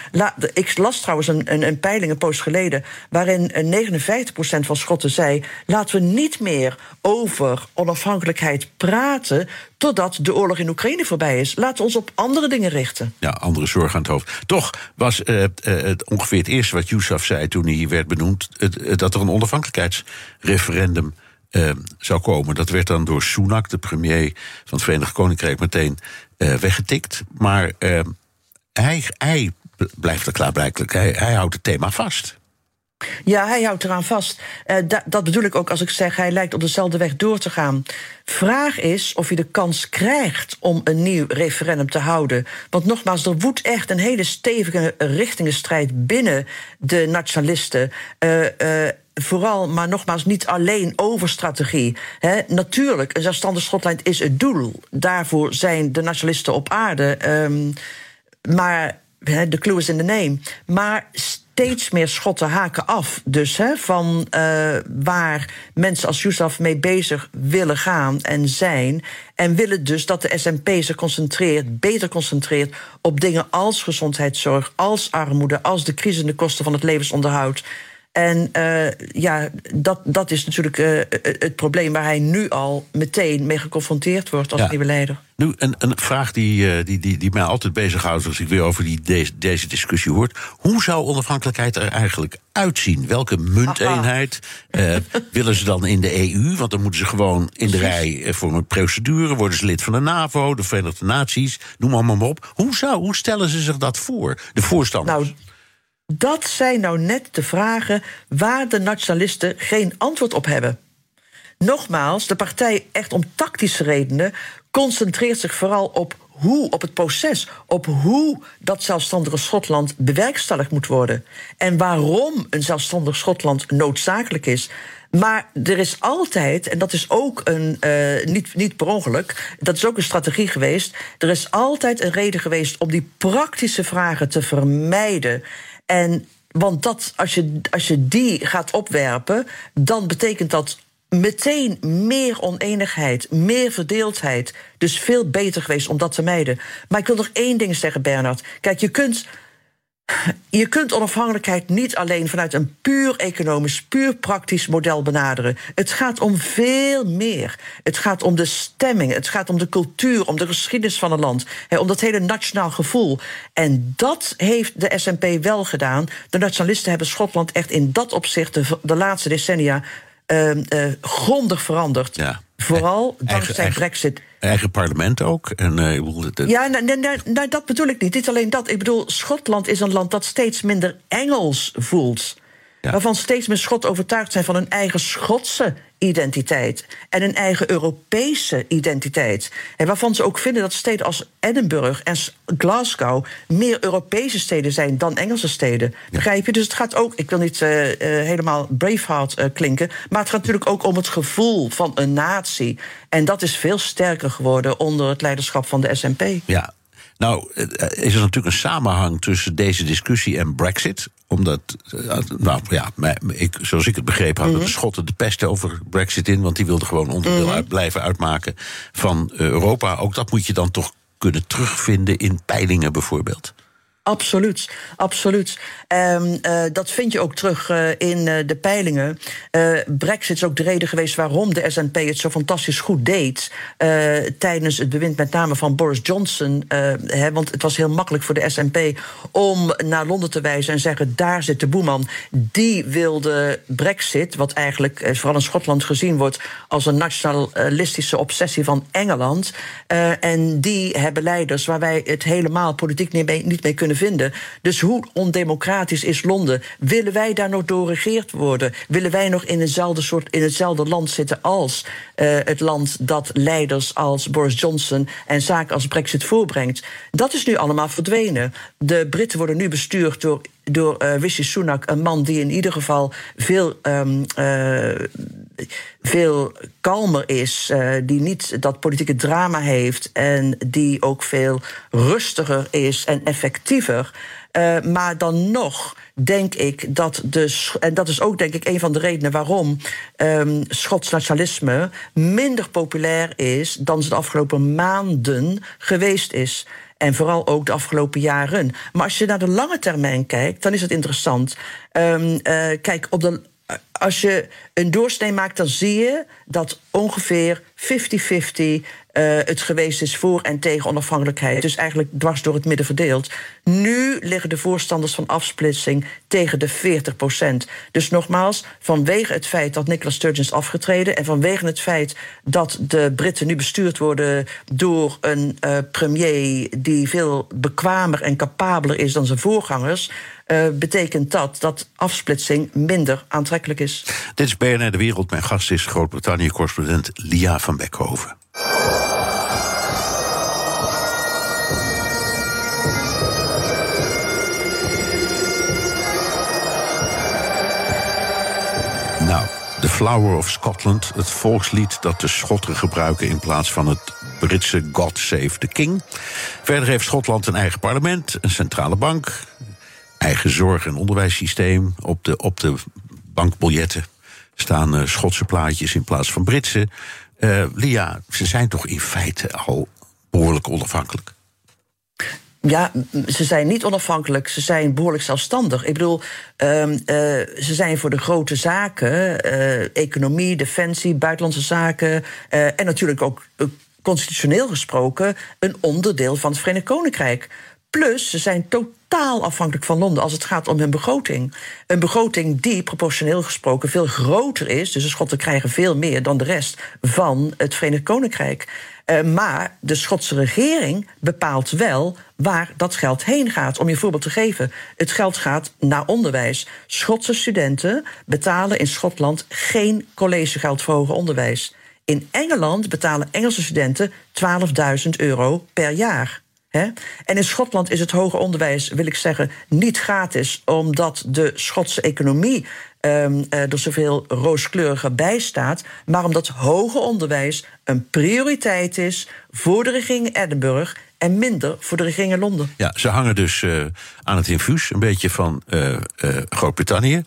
Ik las trouwens een, een, een peiling een post geleden, waarin 59% van Schotten zei: laten we niet meer over onafhankelijkheid praten totdat de oorlog in Oekraïne voorbij is. Laten we ons op andere dingen richten. Ja, andere zorgen aan het hoofd. Toch was uh, uh, het ongeveer het eerste wat Yousaf zei toen hij werd benoemd... Het, dat er een onafhankelijkheidsreferendum zou komen. Dat werd dan door Sunak, de premier van het Verenigd Koninkrijk, meteen weggetikt. Maar hij, hij blijft er klaarblijkelijk. Hij, hij houdt het thema vast. Ja, hij houdt eraan vast. Da dat bedoel ik ook als ik zeg hij lijkt op dezelfde weg door te gaan. Vraag is of hij de kans krijgt om een nieuw referendum te houden. Want nogmaals, er woedt echt een hele stevige richtingenstrijd binnen de nationalisten. Uh, uh, vooral, maar nogmaals, niet alleen over strategie. Natuurlijk, een zelfstandig Schotland is het doel. Daarvoor zijn de nationalisten op aarde. Um, maar de clue is in de name. Maar steeds meer schotten haken af. Dus hè, van uh, waar mensen als Yousaf mee bezig willen gaan en zijn. En willen dus dat de SNP zich concentreert, beter concentreert op dingen als gezondheidszorg, als armoede, als de crisis en de kosten van het levensonderhoud. En uh, ja, dat, dat is natuurlijk uh, het probleem waar hij nu al meteen mee geconfronteerd wordt als ja. nieuwe leider. Nu, een, een vraag die, die, die, die mij altijd bezighoudt als ik weer over die, deze, deze discussie hoor. Hoe zou onafhankelijkheid er eigenlijk uitzien? Welke munteenheid uh, willen ze dan in de EU? Want dan moeten ze gewoon in de rij voor een procedure. Worden ze lid van de NAVO, de Verenigde Naties, noem allemaal maar op. Hoe, zou, hoe stellen ze zich dat voor, de voorstanders? Nou, dat zijn nou net de vragen waar de nationalisten geen antwoord op hebben. Nogmaals, de partij echt om tactische redenen concentreert zich vooral op hoe, op het proces, op hoe dat zelfstandige Schotland bewerkstelligd moet worden. En waarom een zelfstandig Schotland noodzakelijk is. Maar er is altijd, en dat is ook een, uh, niet, niet per ongeluk, dat is ook een strategie geweest. Er is altijd een reden geweest om die praktische vragen te vermijden. En want dat, als, je, als je die gaat opwerpen, dan betekent dat meteen meer oneenigheid, meer verdeeldheid. Dus veel beter geweest om dat te mijden. Maar ik wil nog één ding zeggen, Bernard. Kijk, je kunt je kunt onafhankelijkheid niet alleen vanuit een puur economisch, puur praktisch model benaderen. Het gaat om veel meer. Het gaat om de stemming, het gaat om de cultuur, om de geschiedenis van een land, om dat hele nationaal gevoel. En dat heeft de SNP wel gedaan. De nationalisten hebben Schotland echt in dat opzicht de, laatste decennia uh, uh, grondig veranderd. Ja. Vooral dankzij eigen, Brexit. Eigen parlement ook. En, uh, het, ja, nou, nou, nou, dat bedoel ik niet. Niet alleen dat. Ik bedoel, Schotland is een land dat steeds minder Engels voelt. Ja. Waarvan steeds meer Schotten overtuigd zijn van hun eigen Schotse identiteit. En een eigen Europese identiteit. En waarvan ze ook vinden dat steden als Edinburgh en Glasgow meer Europese steden zijn dan Engelse steden. Begrijp je? Dus het gaat ook, ik wil niet uh, uh, helemaal Braveheart uh, klinken, maar het gaat natuurlijk ook om het gevoel van een natie. En dat is veel sterker geworden onder het leiderschap van de SNP. Ja, nou, is er natuurlijk een samenhang tussen deze discussie en Brexit. Omdat, nou ja, ik, zoals ik het begreep, hadden de Schotten de pest over Brexit in. Want die wilden gewoon onderdeel uit, blijven uitmaken van Europa. Ook dat moet je dan toch kunnen terugvinden in peilingen bijvoorbeeld. Absoluut, absoluut. Um, uh, dat vind je ook terug uh, in uh, de peilingen. Brexit is ook de reden geweest waarom de SNP het zo fantastisch goed deed tijdens het bewind met name van Boris Johnson. Want het was heel makkelijk voor de SNP om naar Londen te wijzen en zeggen: daar zit de boeman. Die wilde Brexit, wat eigenlijk vooral in Schotland gezien wordt als een nationalistische obsessie van Engeland. en die hebben leiders waar wij het helemaal politiek niet mee kunnen vinden. Dus hoe ondemocratisch is Londen? Willen wij daar nog door regeerd worden? Willen wij nog in hetzelfde, soort, in hetzelfde land zitten als uh, het land dat leiders als Boris Johnson en zaken als Brexit voorbrengt? Dat is nu allemaal verdwenen. De Britten worden nu bestuurd door door uh, Rishi Sunak, een man die in ieder geval veel, um, uh, veel kalmer is, uh, die niet dat politieke drama heeft en die ook veel rustiger is en effectiever. maar dan nog denk ik dat de. En dat is ook denk ik een van de redenen waarom um, Schots nationalisme minder populair is dan ze de afgelopen maanden geweest is. En vooral ook de afgelopen jaren. Maar als je naar de lange termijn kijkt, dan is het interessant. Um, uh, kijk, op de, als je een doorsnee maakt, dan zie je dat ongeveer 50-50 uh, het geweest is voor en tegen onafhankelijkheid. Dus eigenlijk dwars door het midden verdeeld. Nu liggen de voorstanders van afsplitsing tegen de 40 procent. Dus nogmaals, vanwege het feit dat Nicola Sturgeon is afgetreden... en vanwege het feit dat de Britten nu bestuurd worden... door een uh, premier die veel bekwamer en capabeler is dan zijn voorgangers... Uh, betekent dat dat afsplitsing minder aantrekkelijk is. Dit is BNR De Wereld. Mijn gast is Groot-Brittannië-correspondent Lia van Beckhoven. Nou, The Flower of Scotland, het volkslied dat de Schotten gebruiken in plaats van het Britse God Save the King. Verder heeft Schotland een eigen parlement, een centrale bank, eigen zorg- en onderwijssysteem. Op de, op de bankbiljetten staan uh, Schotse plaatjes in plaats van Britse. Uh, Lia, ze zijn toch in feite al behoorlijk onafhankelijk? Ja, ze zijn niet onafhankelijk, ze zijn behoorlijk zelfstandig. Ik bedoel, um, uh, ze zijn voor de grote zaken, uh, economie, defensie, buitenlandse zaken en natuurlijk ook constitutioneel gesproken een onderdeel van het Verenigd Koninkrijk. Plus, ze zijn totaal afhankelijk van Londen als het gaat om hun begroting. Een begroting die proportioneel gesproken veel groter is. Dus de Schotten krijgen veel meer dan de rest van het Verenigd Koninkrijk. Uh, maar de Schotse regering bepaalt wel waar dat geld heen gaat. Om je voorbeeld te geven: het geld gaat naar onderwijs. Schotse studenten betalen in Schotland geen collegegeld voor hoger onderwijs. In Engeland betalen Engelse studenten 12.000 euro per jaar. En in Schotland is het hoger onderwijs, wil ik zeggen, niet gratis, omdat de Schotse economie um, er zoveel rooskleuriger bij staat, maar omdat hoger onderwijs een prioriteit is voor de regering Edinburgh en minder voor de regering Londen. Ja, ze hangen dus uh, aan het infuus, een beetje van uh, uh, Groot-Brittannië,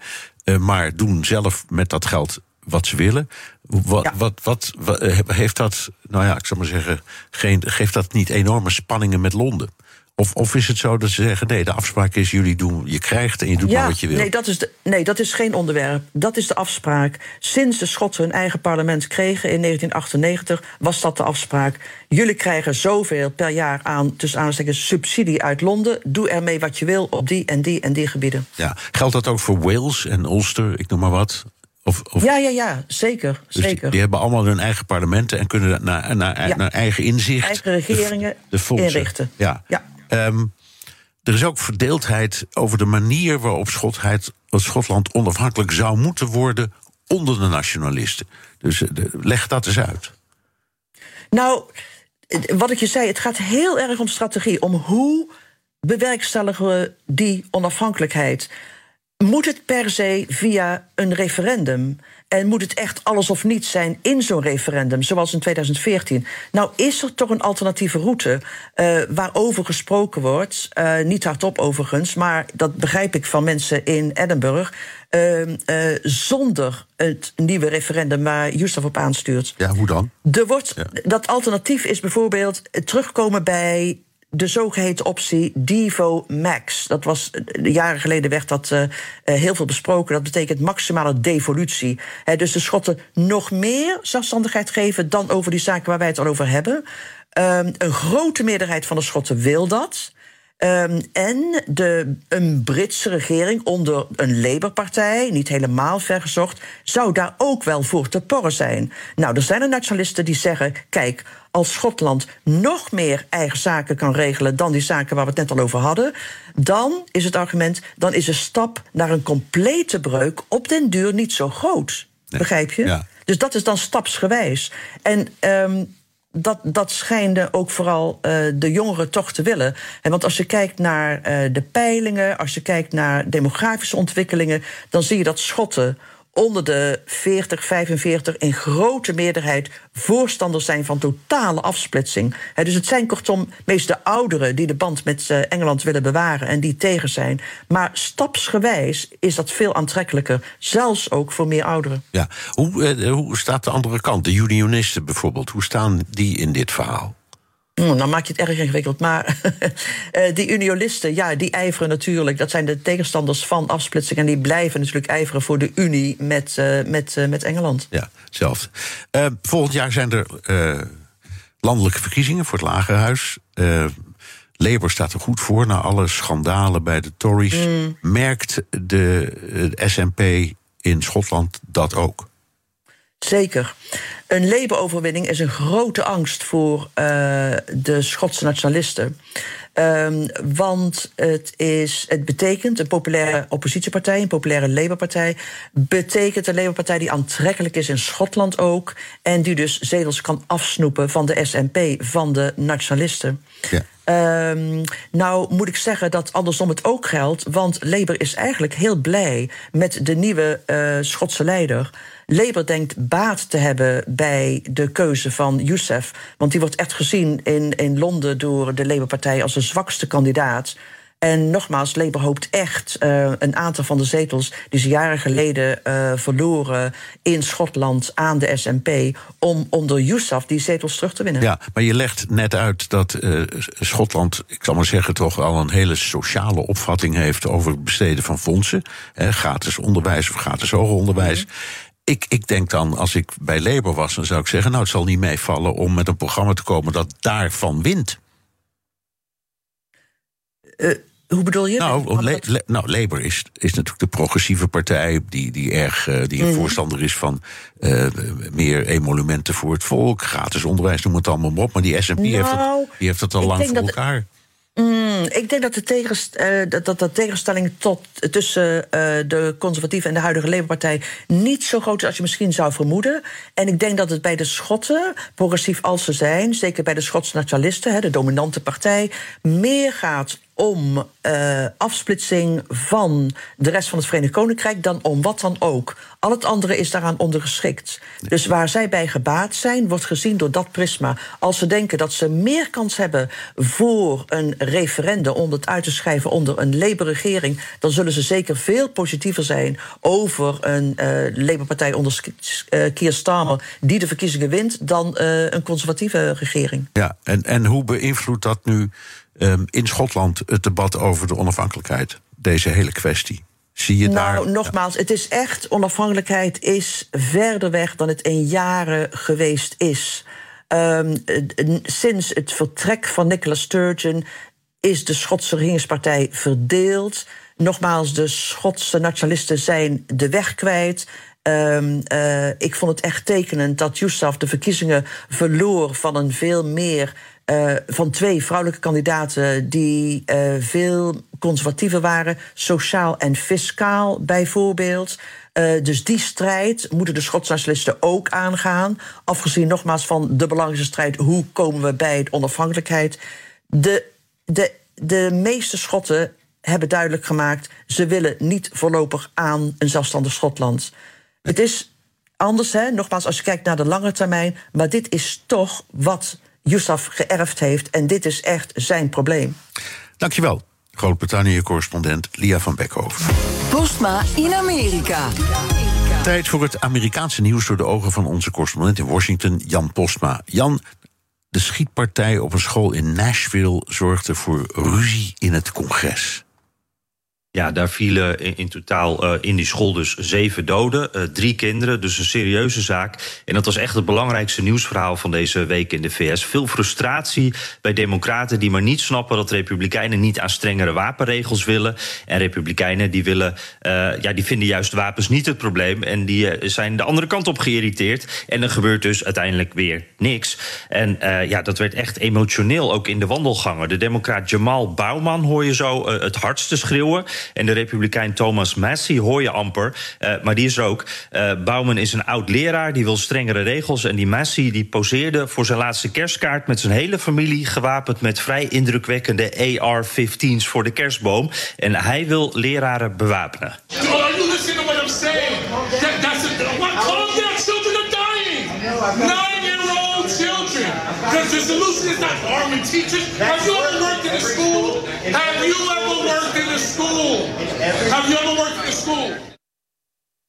maar doen zelf met dat geld wat ze willen. Wat, wat, wat, wat, heeft dat, nou ja, ik zou maar zeggen, geen, geeft dat niet enorme spanningen met Londen? Of, of is het zo dat ze zeggen: nee, de afspraak is: jullie doen, je krijgt en je doet maar wat je wil? Nee dat, is de, nee, dat is geen onderwerp. Dat is de afspraak. Sinds de Schotten hun eigen parlement kregen in 1998, was dat de afspraak. Jullie krijgen zoveel per jaar aan, tussen aanstekens, subsidie uit Londen. Doe ermee wat je wil op die en die en die gebieden. Ja. Geldt dat ook voor Wales en Ulster, ik noem maar wat? Of, of... Ja, ja, ja, zeker. Dus zeker. Die, die, hebben allemaal hun eigen parlementen en kunnen naar, naar, ja. naar eigen inzicht. Eigen regeringen de, de inrichten. Ja. ja. Um, er is ook verdeeldheid over de manier waarop Schotland onafhankelijk zou moeten worden onder de nationalisten. Dus de, leg dat eens uit. Nou, wat ik je zei, het gaat heel erg om strategie. Om hoe bewerkstelligen we die onafhankelijkheid? Moet het per se via een referendum? En moet het echt alles of niets zijn in zo'n referendum, zoals in 2014? Nou, is er toch een alternatieve route uh, waarover gesproken wordt? Uh, niet hardop overigens, maar dat begrijp ik van mensen in Edinburgh. Uh, zonder het nieuwe referendum waar Justaf op aanstuurt. Ja, hoe dan? Er wordt, ja. Dat alternatief is bijvoorbeeld terugkomen bij de zogeheten optie Devo Max. Dat was, jaren geleden werd dat uh, heel veel besproken. Dat betekent maximale devolutie. Dus de Schotten nog meer zelfstandigheid geven dan over die zaken waar wij het al over hebben. Um, een grote meerderheid van de Schotten wil dat. Um, en de, een Britse regering onder een Labour-partij, niet helemaal vergezocht, zou daar ook wel voor te porren zijn. Nou, er zijn er nationalisten die zeggen: kijk, als Schotland nog meer eigen zaken kan regelen dan die zaken waar we het net al over hadden, dan is het argument, dan is de stap naar een complete breuk op den duur niet zo groot. Nee. Begrijp je? Ja. Dus dat is dan stapsgewijs. En um, dat, dat schijnen ook vooral uh, de jongeren toch te willen. En want als je kijkt naar uh, de peilingen, als je kijkt naar demografische ontwikkelingen, dan zie je dat Schotten onder de 40, 45 in grote meerderheid voorstanders zijn van totale afsplitsing. Dus het zijn kortom meest de ouderen die de band met uh, Engeland willen bewaren en die tegen zijn. Maar stapsgewijs is dat veel aantrekkelijker, zelfs ook voor meer ouderen. Ja, hoe, uh, hoe staat de andere kant, de unionisten bijvoorbeeld, hoe staan die in dit verhaal? Hmm, dan maak je het erg ingewikkeld. Maar uh, die unionisten, ja, die ijveren natuurlijk. Dat zijn de tegenstanders van afsplitsing. En die blijven natuurlijk ijveren voor de Unie met, uh, met, uh, met Engeland. Ja, hetzelfde. volgend jaar zijn er landelijke verkiezingen voor het Lagerhuis. Labour staat er goed voor na alle schandalen bij de Tories. Mm. Merkt de, de SNP in Schotland dat ook? Zeker. Een Labour-overwinning is een grote angst voor uh, de Schotse nationalisten. Um, want het, is, het betekent een populaire oppositiepartij, een populaire Labour-partij. Betekent een Labour-partij die aantrekkelijk is in Schotland ook. En die dus zetels kan afsnoepen van de SNP, van de nationalisten. Ja. Um, nou moet ik zeggen dat andersom het ook geldt. Want Labour is eigenlijk heel blij met de nieuwe uh, Schotse leider. Labour denkt baat te hebben bij de keuze van Youssef. Want die wordt echt gezien in, in Londen door de Labour-partij als de zwakste kandidaat. En nogmaals, Labour hoopt echt uh, een aantal van de zetels die ze jaren geleden uh, verloren in Schotland aan de SNP, om onder Yousaf die zetels terug te winnen. Ja, maar je legt net uit dat uh, Schotland, ik zal maar zeggen, toch al een hele sociale opvatting heeft over het besteden van fondsen. gratis onderwijs of gratis hoger onderwijs. Mm -hmm. Ik, ik denk dan, als ik bij Labour was, dan zou ik zeggen: Nou, het zal niet meevallen om met een programma te komen dat daarvan wint. Uh, hoe bedoel je? Nou, Le Le nou Labour is, is natuurlijk de progressieve partij die, die, erg, uh, die een mm. voorstander is van uh, meer emolumenten voor het volk, gratis onderwijs, noem het allemaal op. Maar die SNP nou, heeft, het, die heeft het al lang voor elkaar. Mm, ik denk dat de, tegenst, uh, dat, dat de tegenstelling tot, tussen uh, de conservatieve en de huidige Labour-partij niet zo groot is als je misschien zou vermoeden. En ik denk dat het bij de Schotten, progressief als ze zijn, zeker bij de Schotse nationalisten, hè, de dominante partij, meer gaat om uh, afsplitsing van de rest van het Verenigd Koninkrijk dan om wat dan ook. Al het andere is daaraan ondergeschikt. Dus waar zij bij gebaat zijn, wordt gezien door dat prisma. Als ze denken dat ze meer kans hebben voor een referendum om het uit te schrijven onder een Labour-regering, dan zullen ze zeker veel positiever zijn over een uh, Labour-partij onder uh, Keir Starmer die de verkiezingen wint, dan een conservatieve regering. Ja, en, en hoe beïnvloedt dat nu? Um, in Schotland het debat over de onafhankelijkheid. Deze hele kwestie. Zie je nou, daar. Nou, nogmaals, het is echt. Onafhankelijkheid is verder weg dan het in jaren geweest is. Um, sinds het vertrek van Nicola Sturgeon is de Schotse regeringspartij verdeeld. Nogmaals, de Schotse nationalisten zijn de weg kwijt. Um, uh, ik vond het echt tekenend dat Yousaf de verkiezingen verloor van een veel meer uh, van twee vrouwelijke kandidaten die uh, veel conservatiever waren, sociaal en fiscaal bijvoorbeeld. Uh, dus die strijd moeten de Schotse nationalisten ook aangaan. Afgezien nogmaals van de belangrijkste strijd: hoe komen we bij de onafhankelijkheid? De, de, de meeste Schotten hebben duidelijk gemaakt: ze willen niet voorlopig aan een zelfstandig Schotland. Het is anders, hè? nogmaals, als je kijkt naar de lange termijn, maar dit is toch wat Youssef geërfd heeft. En dit is echt zijn probleem. Dankjewel, Groot-Brittannië-correspondent Lia van Beckhoven. Postma in Amerika. Tijd voor het Amerikaanse nieuws door de ogen van onze correspondent in Washington, Jan Postma. Jan, de schietpartij op een school in Nashville zorgde voor ruzie in het congres. Ja, daar vielen in, totaal uh, in die school dus zeven doden, uh, drie kinderen, dus een serieuze zaak. En dat was echt het belangrijkste nieuwsverhaal van deze week in de VS. Veel frustratie bij democraten die maar niet snappen dat republikeinen niet aan strengere wapenregels willen. En republikeinen die willen, uh, ja, die vinden juist wapens niet het probleem. En die zijn de andere kant op geïrriteerd. En er gebeurt dus uiteindelijk weer niks. En ja, dat werd echt emotioneel, ook in de wandelgangen. De democraat Jamal Bauman hoor je zo het hardste schreeuwen. En de republikein Thomas Massey hoor je amper, uh, maar die is er ook. Uh, Bauman is een oud leraar, die wil strengere regels. En die Massey die poseerde voor zijn laatste kerstkaart met zijn hele familie... gewapend met vrij indrukwekkende AR-15's voor de kerstboom. En hij wil leraren bewapenen. Nine-year-old children! Because the solution is not arming teachers. Have you ever worked in a school?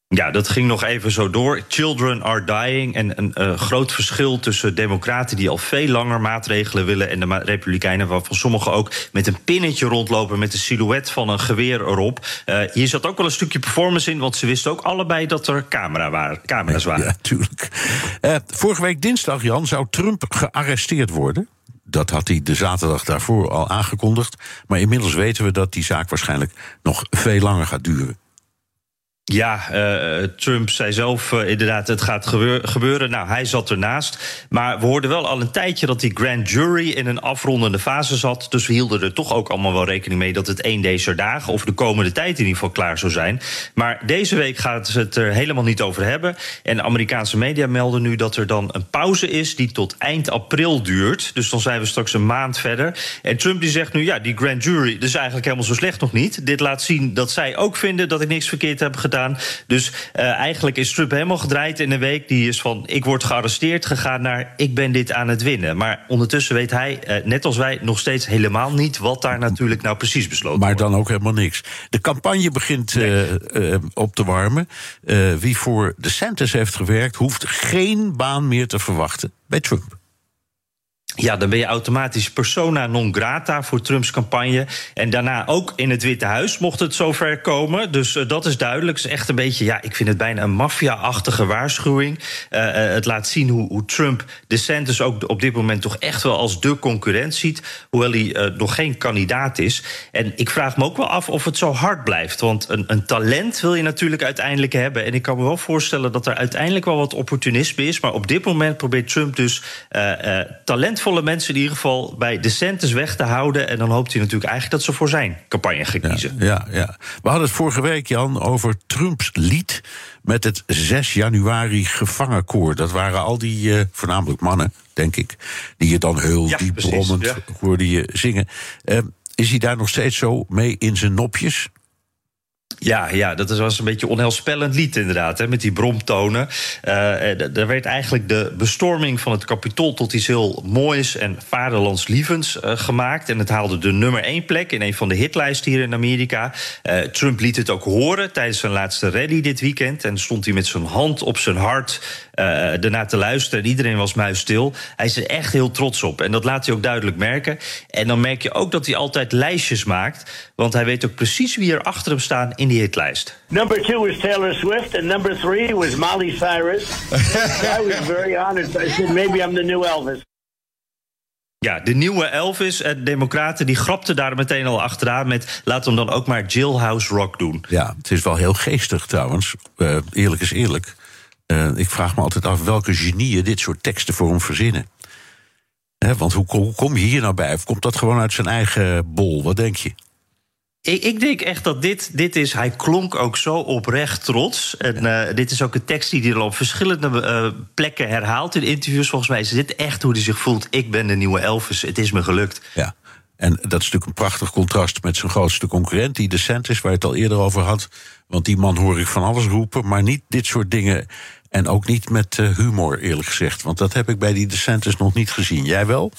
Ja, dat ging nog even zo door. Children are dying. En een uh, groot verschil tussen democraten die al veel langer maatregelen willen... en de republikeinen, waarvan sommigen ook met een pinnetje rondlopen... met de silhouet van een geweer erop. Uh, hier zat ook wel een stukje performance in... want ze wisten ook allebei dat er camera waren, camera's waren. Ja, tuurlijk. Uh, vorige week dinsdag, Jan, zou Trump gearresteerd worden dat had hij de zaterdag daarvoor al aangekondigd. Maar inmiddels weten we dat die zaak waarschijnlijk nog veel langer gaat duren. Ja, uh, Trump zei zelf uh, inderdaad, het gaat gebeuren. Nou, hij zat ernaast. Maar we hoorden wel al een tijdje dat die grand jury in een afrondende fase zat. Dus we hielden er toch ook allemaal wel rekening mee dat het één deze dagen of de komende tijd in ieder geval klaar zou zijn. Maar deze week gaat het er helemaal niet over hebben. En Amerikaanse media melden nu dat er dan een pauze is die tot eind april duurt. Dus dan zijn we straks een maand verder. En Trump die zegt nu, ja, die grand jury, dat is eigenlijk helemaal zo slecht nog niet. Dit laat zien dat zij ook vinden dat ik niks verkeerd heb gedaan aan. Dus uh, eigenlijk is Trump helemaal gedraaid in een week. Die is van ik word gearresteerd gegaan naar ik ben dit aan het winnen. Maar ondertussen weet hij, uh, net als wij, nog steeds helemaal niet wat daar natuurlijk nou precies besloten maar wordt. Maar dan ook helemaal niks. De campagne begint nee. uh, op te warmen. wie voor de Santos heeft gewerkt, hoeft geen baan meer te verwachten bij Trump. Ja, dan ben je automatisch persona non grata voor Trumps campagne. En daarna ook in het Witte Huis mocht het zover komen. Dus uh, dat is duidelijk. Het is echt een beetje, ja, ik vind het bijna een maffia-achtige waarschuwing. Uh, uh, het laat zien hoe, hoe Trump DeSantis ook op dit moment toch echt wel als de concurrent ziet. Hoewel hij nog geen kandidaat is. En ik vraag me ook wel af of het zo hard blijft. Want een, een talent wil je natuurlijk uiteindelijk hebben. En ik kan me wel voorstellen dat er uiteindelijk wel wat opportunisme is. Maar op dit moment probeert Trump dus talent volle mensen in ieder geval bij DeSantis weg te houden. En dan hoopt hij natuurlijk eigenlijk dat ze voor zijn campagne gaan kiezen. Ja, ja, ja. We hadden het vorige week, Jan, over Trumps lied met het 6 januari gevangenkoor. Dat waren al die, uh, voornamelijk mannen, denk ik, die je dan heel ja, diep brommend ja. hoorde je zingen. Uh, is hij daar nog steeds zo mee in zijn nopjes? Ja, ja, dat was een beetje onheilspellend lied inderdaad, hè, met die bromtonen. Uh, er werd eigenlijk de bestorming van het kapitool tot iets heel moois en vaderlandslievends uh, gemaakt. En het haalde de nummer één plek in een van de hitlijsten hier in Amerika. Trump liet het ook horen tijdens zijn laatste rally dit weekend. En stond hij met zijn hand op zijn hart ernaar te luisteren. En iedereen was muisstil. Hij is er echt heel trots op. En dat laat hij ook duidelijk merken. En dan merk je ook dat hij altijd lijstjes maakt. Want hij weet ook precies wie er achter hem staan die hitlijst. Number two was Taylor Swift, and number three was Molly Cyrus. I was very honored. I said, maybe I'm the new Elvis. Ja, de nieuwe Elvis. En Democraten die grapten daar meteen al achteraan met... laten we hem dan ook maar Jailhouse Rock doen. Ja, het is wel heel geestig trouwens. Uh, eerlijk is eerlijk. Uh, ik vraag me altijd af welke genieën dit soort teksten voor hem verzinnen. He, want hoe, hoe kom je hier nou bij? Of komt dat gewoon uit zijn eigen bol? Wat denk je? Ik, ik, denk echt dat dit, dit is. Hij klonk ook zo oprecht trots. En uh, dit is ook een tekst die hij al op verschillende uh, plekken herhaalt in interviews. Volgens mij is dit echt hoe hij zich voelt. Ik ben de nieuwe Elvis. Het is me gelukt. Ja. En dat is natuurlijk een prachtig contrast met zijn grootste concurrent, die DeSantis, waar je het al eerder over had. Want die man hoor ik van alles roepen, maar niet dit soort dingen. En ook niet met uh, humor, eerlijk gezegd. Want dat heb ik bij die DeSantis nog niet gezien. Jij wel?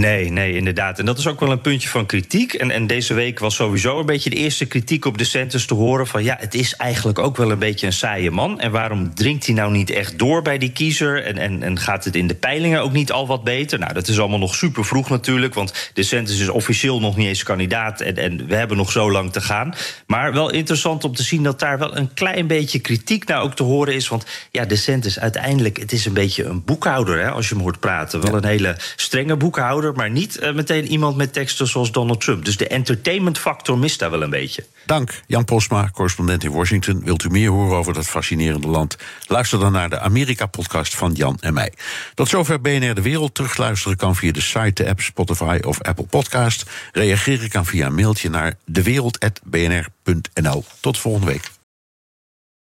Nee, nee, inderdaad. En dat is ook wel een puntje van kritiek. En, en deze week was sowieso een beetje de eerste kritiek op de te horen van ja, het is eigenlijk ook wel een beetje een saaie man. En waarom dringt hij nou niet echt door bij die kiezer? En, en, en gaat het in de peilingen ook niet al wat beter? Nou, dat is allemaal nog super vroeg natuurlijk, want de is officieel nog niet eens kandidaat en, en we hebben nog zo lang te gaan. Maar wel interessant om te zien dat daar wel een klein beetje kritiek naar ook te horen is. Want ja, de uiteindelijk, het is een beetje een boekhouder hè, als je hem hoort praten. Wel een hele strenge boekhouder maar niet uh, meteen iemand met teksten zoals Donald Trump. Dus de entertainment factor mist daar wel een beetje. Dank, Jan Posma, correspondent in Washington. Wilt u meer horen over dat fascinerende land? Luister dan naar de Amerika-podcast van Jan en mij. Tot zover BNR De Wereld. Terugluisteren kan via de site, de app, Spotify of Apple Podcast. Reageren kan via een mailtje naar dewereld.bnr.nl. Tot volgende week.